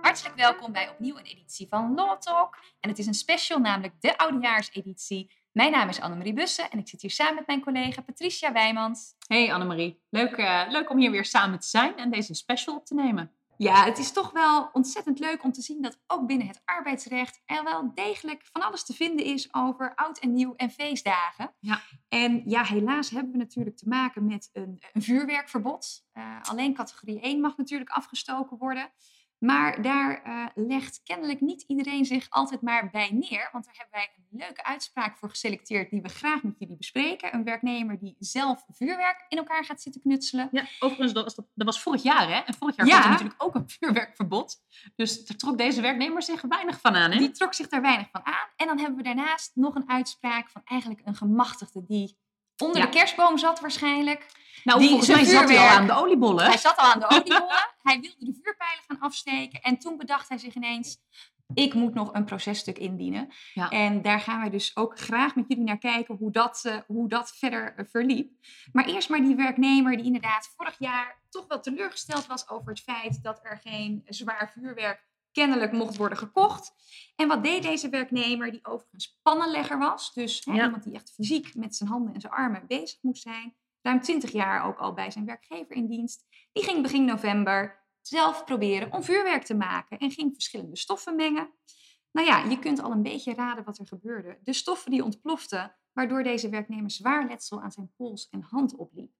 Hartelijk welkom bij opnieuw een editie van Law Talk. En het is een special, namelijk de oudejaarseditie. Mijn naam is Annemarie Bussen en ik zit hier samen met mijn collega Patricia Wijmans. Hey Annemarie, leuk, uh, leuk om hier weer samen te zijn en deze special op te nemen. Ja, het is toch wel ontzettend leuk om te zien dat ook binnen het arbeidsrecht er wel degelijk van alles te vinden is over oud en nieuw en feestdagen. Ja. En ja, helaas hebben we natuurlijk te maken met een, een vuurwerkverbod. Uh, alleen categorie 1 mag natuurlijk afgestoken worden. Maar daar uh, legt kennelijk niet iedereen zich altijd maar bij neer. Want daar hebben wij een leuke uitspraak voor geselecteerd die we graag met jullie bespreken. Een werknemer die zelf vuurwerk in elkaar gaat zitten knutselen. Ja, overigens, dat was, dat was vorig jaar hè? En vorig jaar ja. had er natuurlijk ook een vuurwerkverbod. Dus daar trok deze werknemer zich weinig van aan hè? Die trok zich daar weinig van aan. En dan hebben we daarnaast nog een uitspraak van eigenlijk een gemachtigde die onder ja. de kerstboom zat waarschijnlijk. Nou, die volgens mij zat hij al aan de oliebollen. Hij zat al aan de oliebollen. hij wilde de vuurpijlen gaan afsteken. En toen bedacht hij zich ineens, ik moet nog een processtuk indienen. Ja. En daar gaan wij dus ook graag met jullie naar kijken hoe dat, uh, hoe dat verder uh, verliep. Maar eerst maar die werknemer die inderdaad vorig jaar toch wel teleurgesteld was over het feit dat er geen zwaar vuurwerk kennelijk mocht worden gekocht. En wat deed deze werknemer, die overigens pannenlegger was, dus Ja. iemand die echt fysiek met zijn handen en zijn armen bezig moest zijn, ruim 20 jaar ook al bij zijn werkgever in dienst, die ging begin november zelf proberen om vuurwerk te maken en ging verschillende stoffen mengen. Nou ja, je kunt al een beetje raden wat er gebeurde. De stoffen die ontploften, waardoor deze werknemer zwaar letsel aan zijn pols en hand opliep.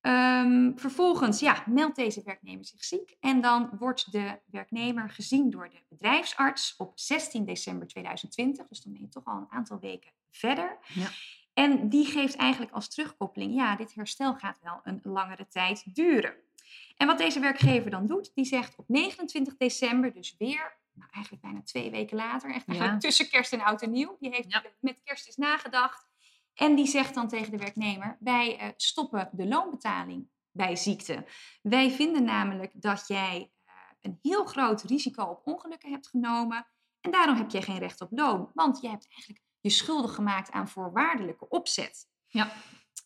Um, vervolgens ja, meldt deze werknemer zich ziek en dan wordt de werknemer gezien door de bedrijfsarts op 16 december 2020. Dus dan ben je toch al een aantal weken verder. Ja. En die geeft eigenlijk als terugkoppeling, ja, dit herstel gaat wel een langere tijd duren. En wat deze werkgever dan doet, die zegt op 29 december, dus weer, nou eigenlijk bijna twee weken later, echt Ja. tussen kerst en oud en nieuw, die heeft Ja. met kerst is nagedacht. En die zegt dan tegen de werknemer, wij eh, stoppen de loonbetaling bij ziekte. Wij vinden namelijk dat jij eh, een heel groot risico op ongelukken hebt genomen. En daarom heb jij geen recht op loon. Want jij hebt eigenlijk je schuldig gemaakt aan voorwaardelijke opzet. Ja.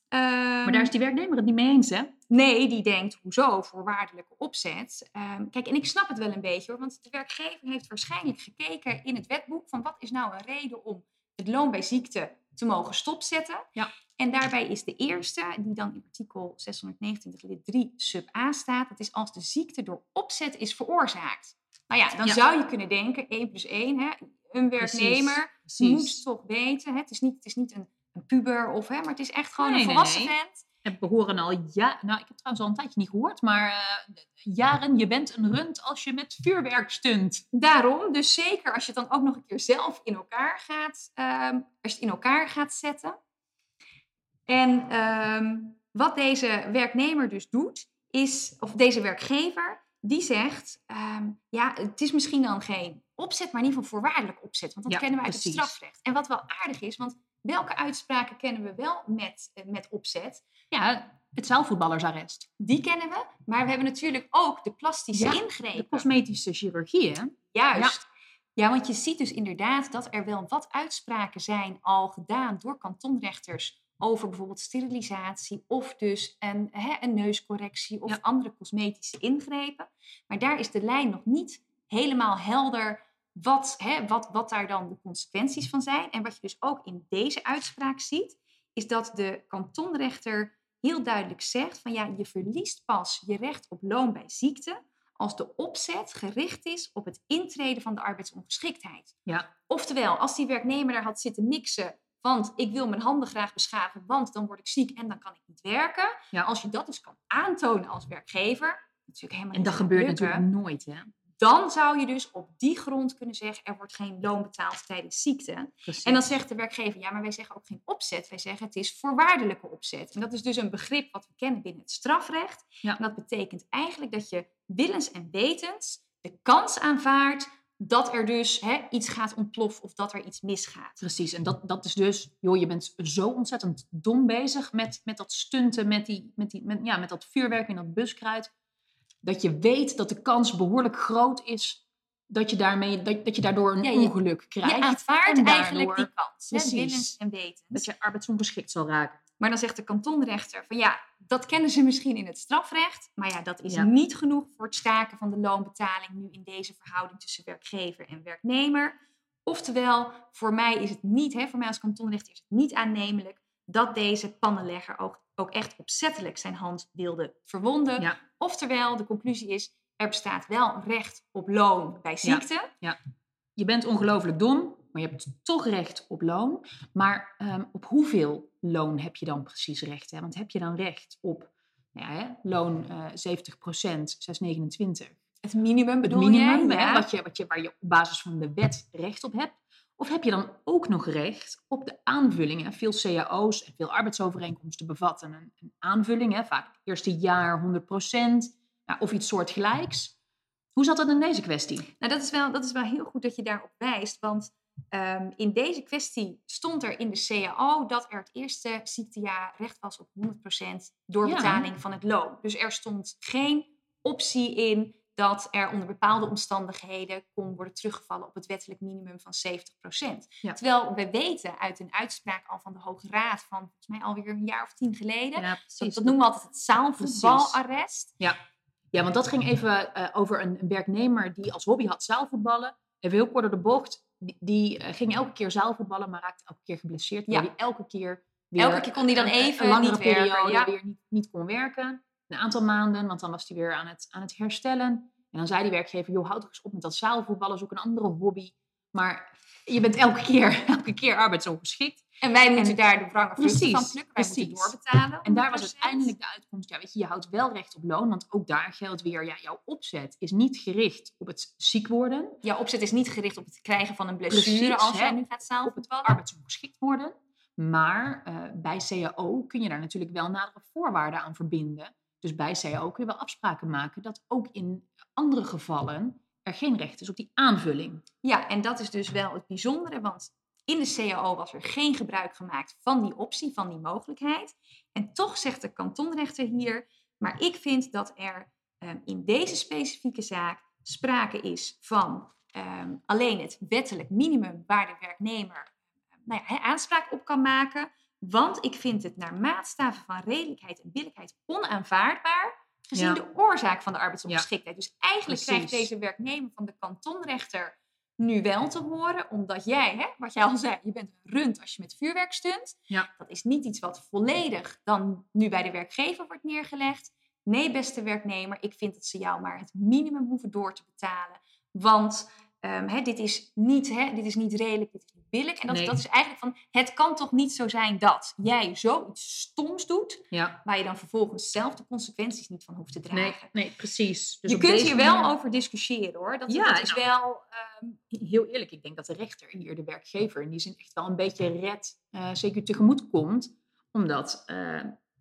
Ehm, Maar daar is die werknemer het niet mee eens hè? Nee, die denkt, hoezo voorwaardelijke opzet? Ehm, kijk, en ik snap het wel een beetje hoor, want de werkgever heeft waarschijnlijk gekeken in het wetboek van wat is nou een reden om het loon bij ziekte te mogen stopzetten. Ja. En daarbij is de eerste, die dan in artikel 629 lid 3 sub a staat, dat is als de ziekte door opzet is veroorzaakt. Nou ja, dan Ja. zou je kunnen denken, 1 plus 1, hè, een werknemer Precies. moet toch weten, hè, het is niet, het is niet een, een puber, of, hè, maar het is echt gewoon Nee, een nee, volwassen nee. vent. En we horen al ja, nou ik heb trouwens al een tijdje niet gehoord, maar eh, jaren, je bent een rund als je met vuurwerk stunt. Daarom, dus zeker als je het dan ook nog een keer zelf in elkaar gaat, ehm, als je het in elkaar gaat zetten. En ehm, wat deze werknemer dus doet, is, of deze werkgever, die zegt, ehm, ja, het is misschien dan geen opzet, maar in ieder geval voorwaardelijk opzet. Want dat Ja, kennen we uit het strafrecht. En wat wel aardig is, want welke uitspraken kennen we wel met, eh, met opzet? Ja, het zaalvoetballersarrest. Die kennen we, maar we hebben natuurlijk ook de plastische Ja, ingrepen. De cosmetische chirurgie hè? Juist. Ja. want je ziet dus inderdaad dat er wel wat uitspraken zijn al gedaan door kantonrechters over bijvoorbeeld sterilisatie of dus een, hè, een neuscorrectie of Ja. andere cosmetische ingrepen. Maar daar is de lijn nog niet helemaal helder wat, hè, wat, wat daar dan de consequenties van zijn. En wat je dus ook in deze uitspraak ziet, is dat de kantonrechter heel duidelijk zegt van ja, je verliest pas je recht op loon bij ziekte als de opzet gericht is op het intreden van de arbeidsongeschiktheid. Ja. Oftewel, als die werknemer daar had zitten mixen, want ik wil mijn handen graag beschaven, want dan word ik ziek en dan kan ik niet werken. Ja. Als je dat dus kan aantonen als werkgever, natuurlijk helemaal En dat gebeurt natuurlijk nooit hè? Dan zou je dus op die grond kunnen zeggen, er wordt geen loon betaald tijdens ziekte. Precies. En dan zegt de werkgever, ja, maar wij zeggen ook geen opzet. Wij zeggen het is voorwaardelijke opzet. En dat is dus een begrip wat we kennen binnen het strafrecht. Ja. En dat betekent eigenlijk dat je willens en wetens de kans aanvaardt dat er dus hè, iets gaat ontploffen of dat er iets misgaat. Precies, en dat, dat is dus, joh, je bent zo ontzettend dom bezig met, met dat stunten, met, die, met, die, met, ja, met dat vuurwerk en dat buskruid. Dat je weet dat de kans behoorlijk groot is dat je, daarmee, dat, dat je daardoor een Ja, je- ongeluk krijgt. Je aanvaardt en eigenlijk daardoor die kans. Hè, willens en wetens. Dat je arbeidsongeschikt zal raken. Maar dan zegt de kantonrechter van ja, dat kennen ze misschien in het strafrecht. Maar ja, dat is Ja. niet genoeg voor het staken van de loonbetaling nu in deze verhouding tussen werkgever en werknemer. Oftewel, voor mij is het niet, hè, voor mij als kantonrechter is het niet aannemelijk dat deze pannenlegger ook, ook echt opzettelijk zijn hand wilde verwonden. Ja. Oftewel, de conclusie is, er bestaat wel recht op loon bij ziekte. Je bent ongelooflijk dom, maar je hebt toch recht op loon. Maar ehm, op hoeveel loon heb je dan precies recht? Hè? Want heb je dan recht op nou ja, hè, loon eh 70% 629? Het minimum Het bedoel minimum, jij? hè, Ja. wat je, wat je, waar je op basis van de wet recht op hebt. Of heb je dan ook nog recht op de aanvullingen? Veel cao's en veel arbeidsovereenkomsten bevatten een, een aanvulling. Hè, vaak het eerste jaar 100 ja, of iets soortgelijks. Hoe zat dat in deze kwestie? Nou, dat is, wel, dat is wel heel goed dat je daarop wijst. Want ehm, in deze kwestie stond er in de CAO dat er het eerste ziektejaar recht was op 100% doorbetaling van het loon. Dus er stond geen optie in dat er onder bepaalde omstandigheden kon worden teruggevallen op het wettelijk minimum van 70%. Ja. Terwijl we weten uit een uitspraak al van de Hoge Raad van volgens mij alweer een jaar of tien geleden. Ja, dat, dat noemen we altijd het zaalvoetbalarrest. Ja, want dat ging even eh, over een, werknemer die als hobby had zaalvoetballen. Even heel kort door de bocht. Die, die eh, ging elke keer zaalvoetballen, maar raakte elke keer geblesseerd. Ja. Hij elke keer weer... Elke keer kon hij dan even een langere niet werken, periode ja. weer niet, niet kon werken. Een aantal maanden, want dan was hij weer aan het, aan het herstellen. En dan zei die werkgever, joh, houd toch eens op met dat zaalvoetballen. Zoek een andere hobby. Maar je bent elke keer, elke keer arbeidsongeschikt. En wij moeten En- daar de wrange vruchten van plukken. Wij moeten precies. doorbetalen. En daar was 100%. uiteindelijk de uitkomst, ja, weet je, je houdt wel recht op loon, want ook daar geldt weer, ja, jouw opzet is niet gericht op het ziek worden, Jouw opzet is niet gericht op het krijgen van een blessure Precies, als jij hè, nu gaat op het arbeidsongeschikt worden. Maar eh, bij CAO kun je daar natuurlijk wel nadere voorwaarden aan verbinden. Dus bij CAO kun je wel afspraken maken dat ook in andere gevallen er geen recht is op die aanvulling. Ja, en dat is dus wel het bijzondere, want in de CAO was er geen gebruik gemaakt van die optie, van die mogelijkheid. En toch zegt de kantonrechter hier, maar ik vind dat er ehm, in deze specifieke zaak sprake is van ehm, alleen het wettelijk minimum waar de werknemer nou ja, aanspraak op kan maken. Want ik vind het naar maatstaven van redelijkheid en billijkheid onaanvaardbaar gezien Ja. de oorzaak van de arbeidsongeschiktheid. Dus eigenlijk krijgt deze werknemer van de kantonrechter nu wel te horen, omdat jij, hè, wat jij al zei, je bent een rund als je met vuurwerk stunt. Ja. Dat is niet iets wat volledig dan nu bij de werkgever wordt neergelegd. Nee, beste werknemer, ik vind dat ze jou maar het minimum hoeven door te betalen. Want ehm, hè, dit, is niet, hè, dit is niet redelijk, dit is niet billig. En dat, Nee. dat is eigenlijk van, het kan toch niet zo zijn dat jij zoiets stoms doet, Ja, waar je dan vervolgens zelf de consequenties niet van hoeft te dragen. nee, nee precies. Dus je kunt hier wel over discussiëren hoor. Dat, Ja, dat is nou, wel. ehm, heel eerlijk, ik denk dat de rechter hier, de werkgever, in die zin echt wel een beetje red, eh zeker tegemoet komt. Omdat eh,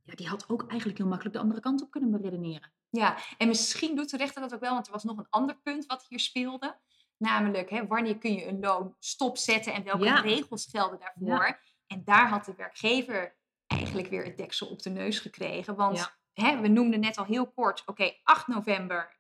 ja, die had ook eigenlijk heel makkelijk de andere kant op kunnen beredeneren. ja, en misschien doet de rechter dat ook wel, want er was nog een ander punt wat hier speelde. Namelijk, hè, wanneer kun je een loon stopzetten en welke Ja. regels gelden daarvoor? En daar had de werkgever eigenlijk weer het deksel op de neus gekregen. Want Ja. hè, we noemden net al heel kort, oké, 8 november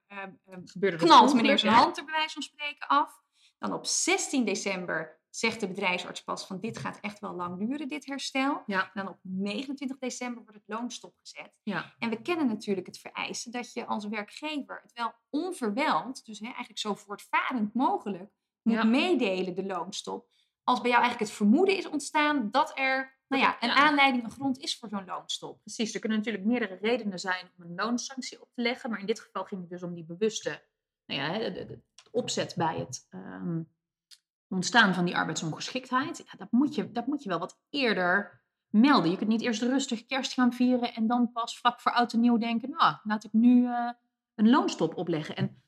Gebeurde dat knalt meneer zijn hand er bij wijze van spreken af. Dan op 16 december zegt de bedrijfsarts pas van dit gaat echt wel lang duren, dit herstel. Ja. En dan op 29 december wordt het loon stopgezet. Ja. En we kennen natuurlijk het vereisten dat je als werkgever het wel onverweld, dus hè, eigenlijk zo voortvarend mogelijk, moet Ja. meedelen, de loonstop. Als bij jou eigenlijk het vermoeden is ontstaan dat er nou ja, een aanleiding, een grond is voor zo'n loonstop. Precies, er kunnen natuurlijk meerdere redenen zijn om een loonsanctie op te leggen. Maar in dit geval ging het dus om die bewuste nou ja, de, de- de opzet bij het ehm, ontstaan van die arbeidsongeschiktheid. Ja, dat, moet je, dat moet je wel wat eerder melden. Je kunt niet eerst rustig kerst gaan vieren en dan pas vlak voor oud en nieuw denken, nou, laat ik nu eh, een loonstop opleggen. En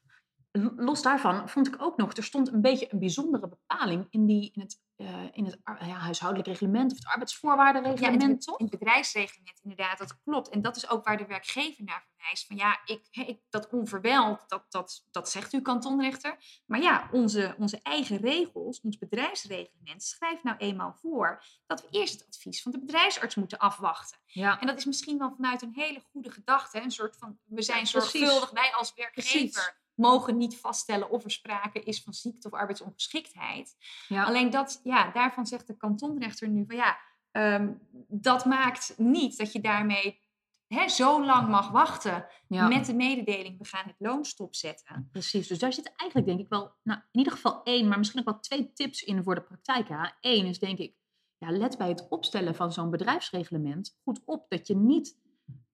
los daarvan vond ik ook nog, er stond een beetje een bijzondere bepaling in, die, in het, eh, in het ja, huishoudelijk reglement of het Ja, arbeidsvoorwaardenreglement, het, toch? in het bedrijfsreglement inderdaad, dat klopt. En dat is ook waar de werkgever naar verwijst. Van ja, ik, ik, dat onverweld, dat, dat, dat zegt uw kantonrechter. Maar ja, onze, onze eigen regels, ons bedrijfsreglement, schrijft nou eenmaal voor dat we eerst het advies van de bedrijfsarts moeten afwachten. Ja. En dat is misschien wel vanuit een hele goede gedachte. Een soort van, we zijn Ja, zorgvuldig, wij als werkgever Precies. Mogen niet vaststellen of er sprake is van ziekte of arbeidsongeschiktheid. Ja. Alleen dat, ja, daarvan zegt de kantonrechter nu van ja, ehm, dat maakt niet dat je daarmee hè, zo lang mag wachten Ja. met de mededeling, we gaan het loon stopzetten. Precies, dus daar zit eigenlijk denk ik wel, nou, in ieder geval één, maar misschien ook wel twee tips in voor de praktijk. hè. Eén is denk ik, ja, let bij het opstellen van zo'n bedrijfsreglement goed op dat je niet,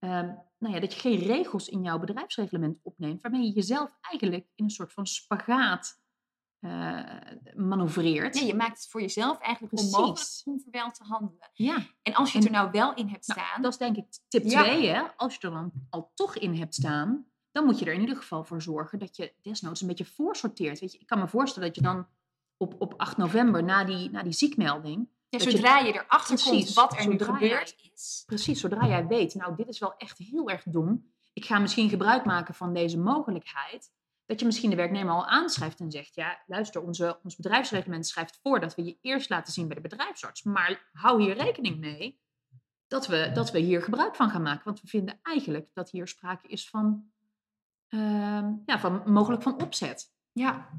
ehm, nou ja, dat je geen regels in jouw bedrijfsreglement opneemt, waarmee je jezelf eigenlijk in een soort van spagaat eh, manoeuvreert. Ja, je maakt het voor jezelf eigenlijk Precies. onmogelijk om verweld te handelen. Ja, En als je het En- er nou wel in hebt nou, staan, dat is denk ik tip Ja. 2, hè. Als je er dan al toch in hebt staan, dan moet je er in ieder geval voor zorgen dat je desnoods een beetje voorsorteert. Weet je, ik kan me voorstellen dat je dan op, op 8 november na die, na die ziekmelding, ja, dat je- zodra je, erachter komt Precies, wat er nu gebeurd is, precies zodra jij weet, nou dit is wel echt heel erg dom, ik ga misschien gebruik maken van deze mogelijkheid, dat je misschien de werknemer al aanschrijft en zegt, ja luister, onze, ons bedrijfsreglement schrijft voor dat we je eerst laten zien bij de bedrijfsarts, maar hou hier rekening mee dat we, dat we hier gebruik van gaan maken, want we vinden eigenlijk dat hier sprake is van, ehm, ja, van mogelijk van opzet. Ja,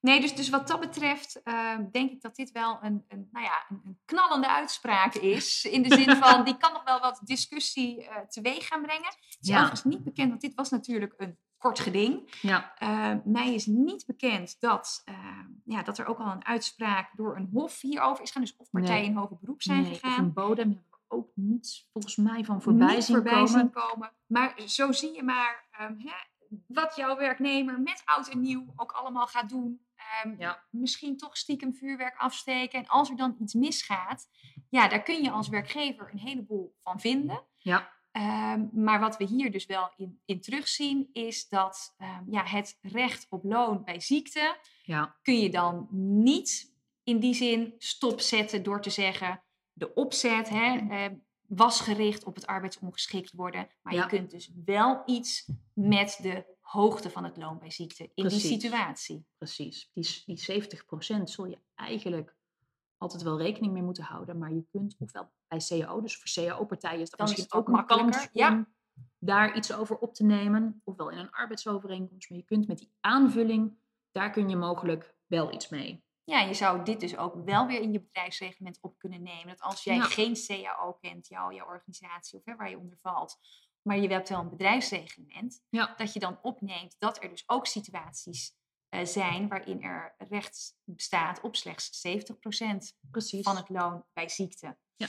nee, dus, dus wat dat betreft eh, denk ik dat dit wel een, een, nou ja, een, een knallende uitspraak is. In de zin van, die kan nog wel wat discussie eh, teweeg gaan brengen. Het is Ja. overigens niet bekend, want dit was natuurlijk een kort geding. Ja, Eh, mij is niet bekend dat, eh, ja, dat er ook al een uitspraak door een hof hierover is gaan. Dus of partijen Nee. in hoger beroep zijn nee, gegaan. een bodem hebben we ook niets volgens mij van voorbij, zien, voorbij komen. zien komen. Maar zo zie je maar ehm, hè, wat jouw werknemer met oud en nieuw ook allemaal gaat doen. Ehm, Ja. Misschien toch stiekem vuurwerk afsteken. En als er dan iets misgaat, ja, daar kun je als werkgever een heleboel van vinden. Ja. Ehm, maar wat we hier dus wel in, in terugzien, is dat ehm, ja, het recht op loon bij ziekte Ja, kun je dan niet in die zin stopzetten door te zeggen de opzet hè, was gericht op het arbeidsongeschikt worden. Maar Ja. je kunt dus wel iets met de hoogte van het loon bij ziekte in Precies. die situatie. precies. Die, s- die 70% zul je eigenlijk altijd wel rekening mee moeten houden. Maar je kunt ofwel bij CAO, dus voor CAO-partijen is dat Dan misschien ook makkelijker, om ja. daar iets over op te nemen. Ofwel in een arbeidsovereenkomst. Maar je kunt met die aanvulling, daar kun je mogelijk wel iets mee. Ja, je zou dit dus ook wel weer in je bedrijfsreglement op kunnen nemen. Dat als jij Ja. geen CAO kent, jou, jouw organisatie of hè, waar je onder valt, maar je hebt wel een bedrijfsreglement, Ja. dat je dan opneemt dat er dus ook situaties eh, zijn waarin er recht bestaat op slechts 70% Precies. van het loon bij ziekte. Ja.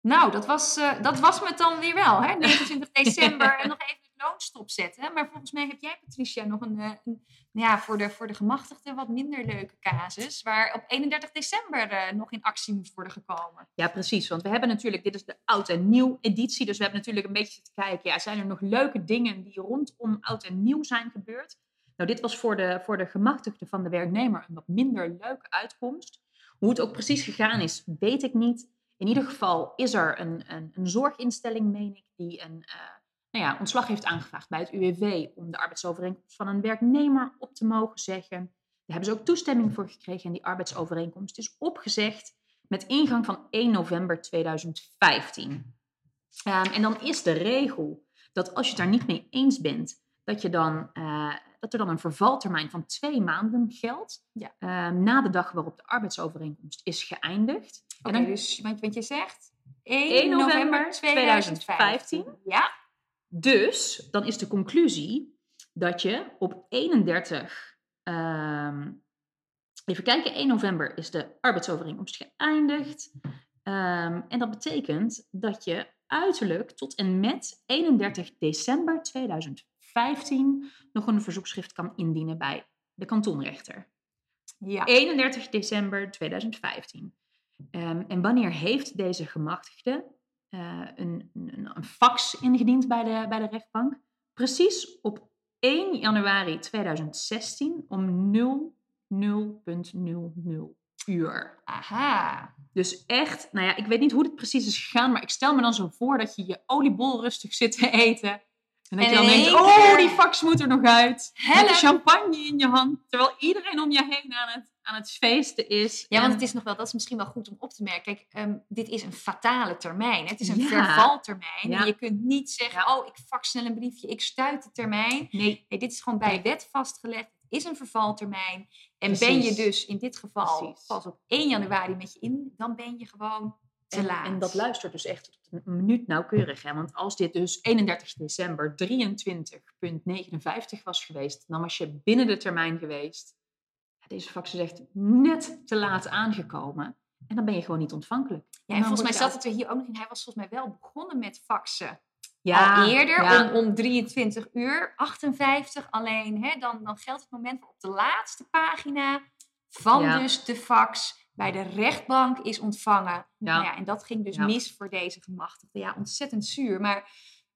Nou, dat was, eh, dat was me dan weer wel, hè? 29 december en nog even het loon stopzetten. Maar volgens mij heb jij, Patricia, nog een, eh, een ja, voor, de, voor de gemachtigden wat minder leuke casus, waar op 31 december eh, nog in actie moest worden gekomen. Ja, precies. Want we hebben natuurlijk, dit is de oud en nieuw editie. Dus we hebben natuurlijk een beetje te kijken, ja, zijn er nog leuke dingen die rondom oud en nieuw zijn gebeurd? Nou, dit was voor de, voor de gemachtigde van de werknemer een wat minder leuke uitkomst. Hoe het ook precies gegaan is, weet ik niet. In ieder geval is er een, een, een zorginstelling, meen ik, die een eh, nou ja, ontslag heeft aangevraagd bij het UWV om de arbeidsovereenkomst van een werknemer op te mogen zeggen. Daar hebben ze ook toestemming voor gekregen en die arbeidsovereenkomst is opgezegd met ingang van 1 november 2015. Ehm, en dan is de regel dat als je het daar niet mee eens bent, dat, je dan, eh, dat er dan een vervaltermijn van twee maanden geldt. Ja. ehm, na de dag waarop de arbeidsovereenkomst is geëindigd. Oké, dus want, want je zegt 1, 1 november november 2015. Ja, Dus dan is de conclusie dat je op 31, ehm, even kijken, 1 november is de arbeidsovereenkomst geëindigd. Ehm, en dat betekent dat je uiterlijk tot en met 31 december 2015 nog een verzoekschrift kan indienen bij de kantonrechter. ja. 31 december 2015. Ehm, en wanneer heeft deze gemachtigde een, een, een fax ingediend bij de, bij de rechtbank? Precies op 1 januari 2016 om 00.00 uur. Aha. Dus echt, nou ja, ik weet niet hoe dit precies is gegaan, maar ik stel me dan zo voor dat je je oliebol rustig zit te eten. En dat En je dan denkt, oh, die fax moet er nog uit. Met Help! de champagne in je hand, terwijl iedereen om je heen aan het, aan het feesten is. Ja, want het is nog wel, dat is misschien wel goed om op te merken. Kijk, ehm, dit is een fatale termijn. hè. Het is een Ja. vervaltermijn. Ja. En je kunt niet zeggen, Ja. oh, ik fax snel een briefje, ik stuit de termijn. Nee, Nee, dit is gewoon bij wet vastgelegd. Het is een vervaltermijn. En ben je dus in dit geval Precies. pas op 1 januari met je in, dan ben je gewoon te en, laat. En dat luistert dus echt tot een minuut nauwkeurig. Hè? Want als dit dus 31 december 23.59 was geweest, dan was je binnen de termijn geweest. Deze fax is echt net te laat aangekomen. En dan ben je gewoon niet ontvankelijk. Ja, en volgens mij zat het er hier ook nog in. Hij was volgens mij wel begonnen met faxen. Ja, al eerder, ja. om, om 23 uur, 58 alleen. Hè, dan, dan geldt het moment waarop de laatste pagina van Ja. dus de fax bij de rechtbank is ontvangen. Ja. Nou ja, en dat ging dus Ja. mis voor deze gemachtigde. Ja, ontzettend zuur. Maar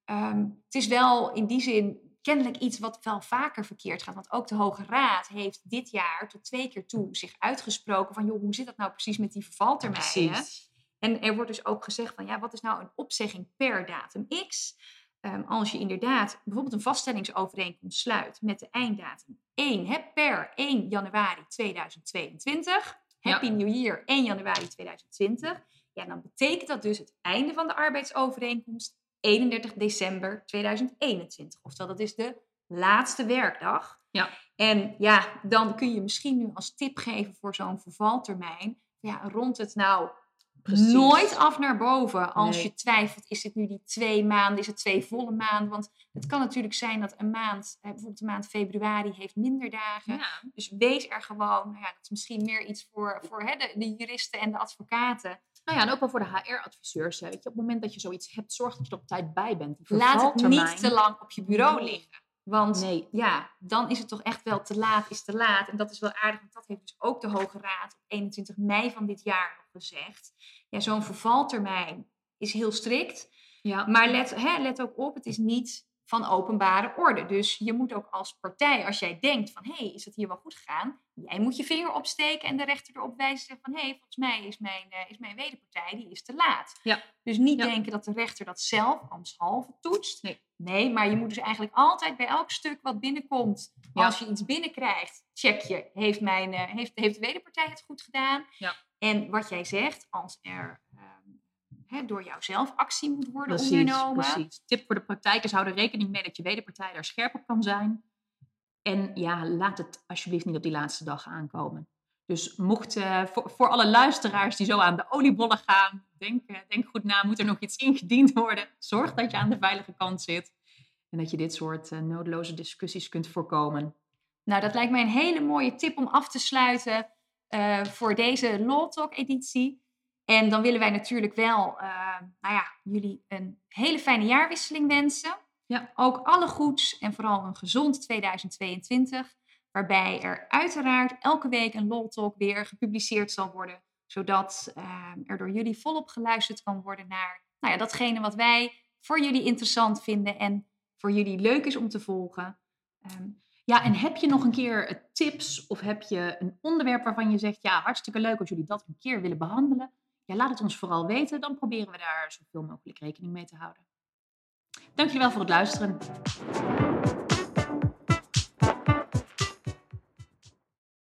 ehm, het is wel in die zin kennelijk iets wat wel vaker verkeerd gaat. Want ook de Hoge Raad heeft dit jaar tot twee keer toe zich uitgesproken van... joh, hoe zit dat nou precies met die vervaltermijnen? Precies. En er wordt dus ook gezegd van ja, wat is nou een opzegging per datum X? Ehm, als je inderdaad bijvoorbeeld een vaststellingsovereenkomst sluit met de einddatum 1 hè, per 1 januari 2022, Ja. Happy New Year 1 januari 2020, ja, dan betekent dat dus het einde van de arbeidsovereenkomst 31 december 2021. Oftewel, dat is de laatste werkdag. Ja. En ja, dan kun je misschien nu als tip geven voor zo'n vervaltermijn. Ja, rond het nou Precies. nooit af naar boven als Nee. je twijfelt, is het nu die twee maanden, is het twee volle maanden? Want het kan natuurlijk zijn dat een maand, eh, bijvoorbeeld de maand februari, heeft minder dagen. Ja. Dus wees er gewoon, nou ja, dat is misschien meer iets voor, voor hè, de, de juristen en de advocaten. Nou ja, en ook wel voor de HR-adviseurs. Weet je, op het moment dat je zoiets hebt, zorg dat je er op tijd bij bent. Die Laat het niet te lang op je bureau liggen. Want Nee. ja, dan is het toch echt wel te laat, is te laat. En dat is wel aardig, want dat heeft dus ook de Hoge Raad op 21 mei van dit jaar nog gezegd. Ja, zo'n vervaltermijn is heel strikt. Ja. Maar let, hè, let ook op, het is niet van openbare orde. Dus je moet ook als partij, als jij denkt van... hé, hey, is het hier wel goed gegaan? Jij moet je vinger opsteken en de rechter erop wijzen... en zeggen van, hé, hey, volgens mij is mijn, eh, is mijn wederpartij, die is te laat. Ja. Dus niet Ja. denken dat de rechter dat zelf ambtshalve toetst. Nee. Nee, maar je moet dus eigenlijk altijd bij elk stuk wat binnenkomt... Ja. als je iets binnenkrijgt, check je... heeft, mijn, eh, heeft, heeft de wederpartij het goed gedaan? Ja. En wat jij zegt, als er... ehm, hè, door jou zelf actie moet worden Precies, ondernomen. precies. Tip voor de praktijkers, hou er rekening mee dat je wederpartij daar scherp op kan zijn. En ja, laat het alsjeblieft niet op die laatste dag aankomen. Dus mocht eh, voor, voor alle luisteraars die zo aan de oliebollen gaan, denk, eh, denk goed na, moet er nog iets ingediend worden? Zorg dat je aan de veilige kant zit. En dat je dit soort eh, nodeloze discussies kunt voorkomen. Nou, dat lijkt mij een hele mooie tip om af te sluiten voor deze Law Talk editie. En dan willen wij natuurlijk wel, eh, nou ja, jullie een hele fijne jaarwisseling wensen. Ja. Ook alle goeds en vooral een gezond 2022. Waarbij er uiteraard elke week een Law Talk weer gepubliceerd zal worden. Zodat eh, er door jullie volop geluisterd kan worden naar nou ja, datgene wat wij voor jullie interessant vinden en voor jullie leuk is om te volgen. Ehm, Ja, en heb je nog een keer tips of heb je een onderwerp waarvan je zegt, ja, hartstikke leuk als jullie dat een keer willen behandelen? Laat het ons vooral weten, dan proberen we daar zoveel mogelijk rekening mee te houden. Dank jullie wel voor het luisteren.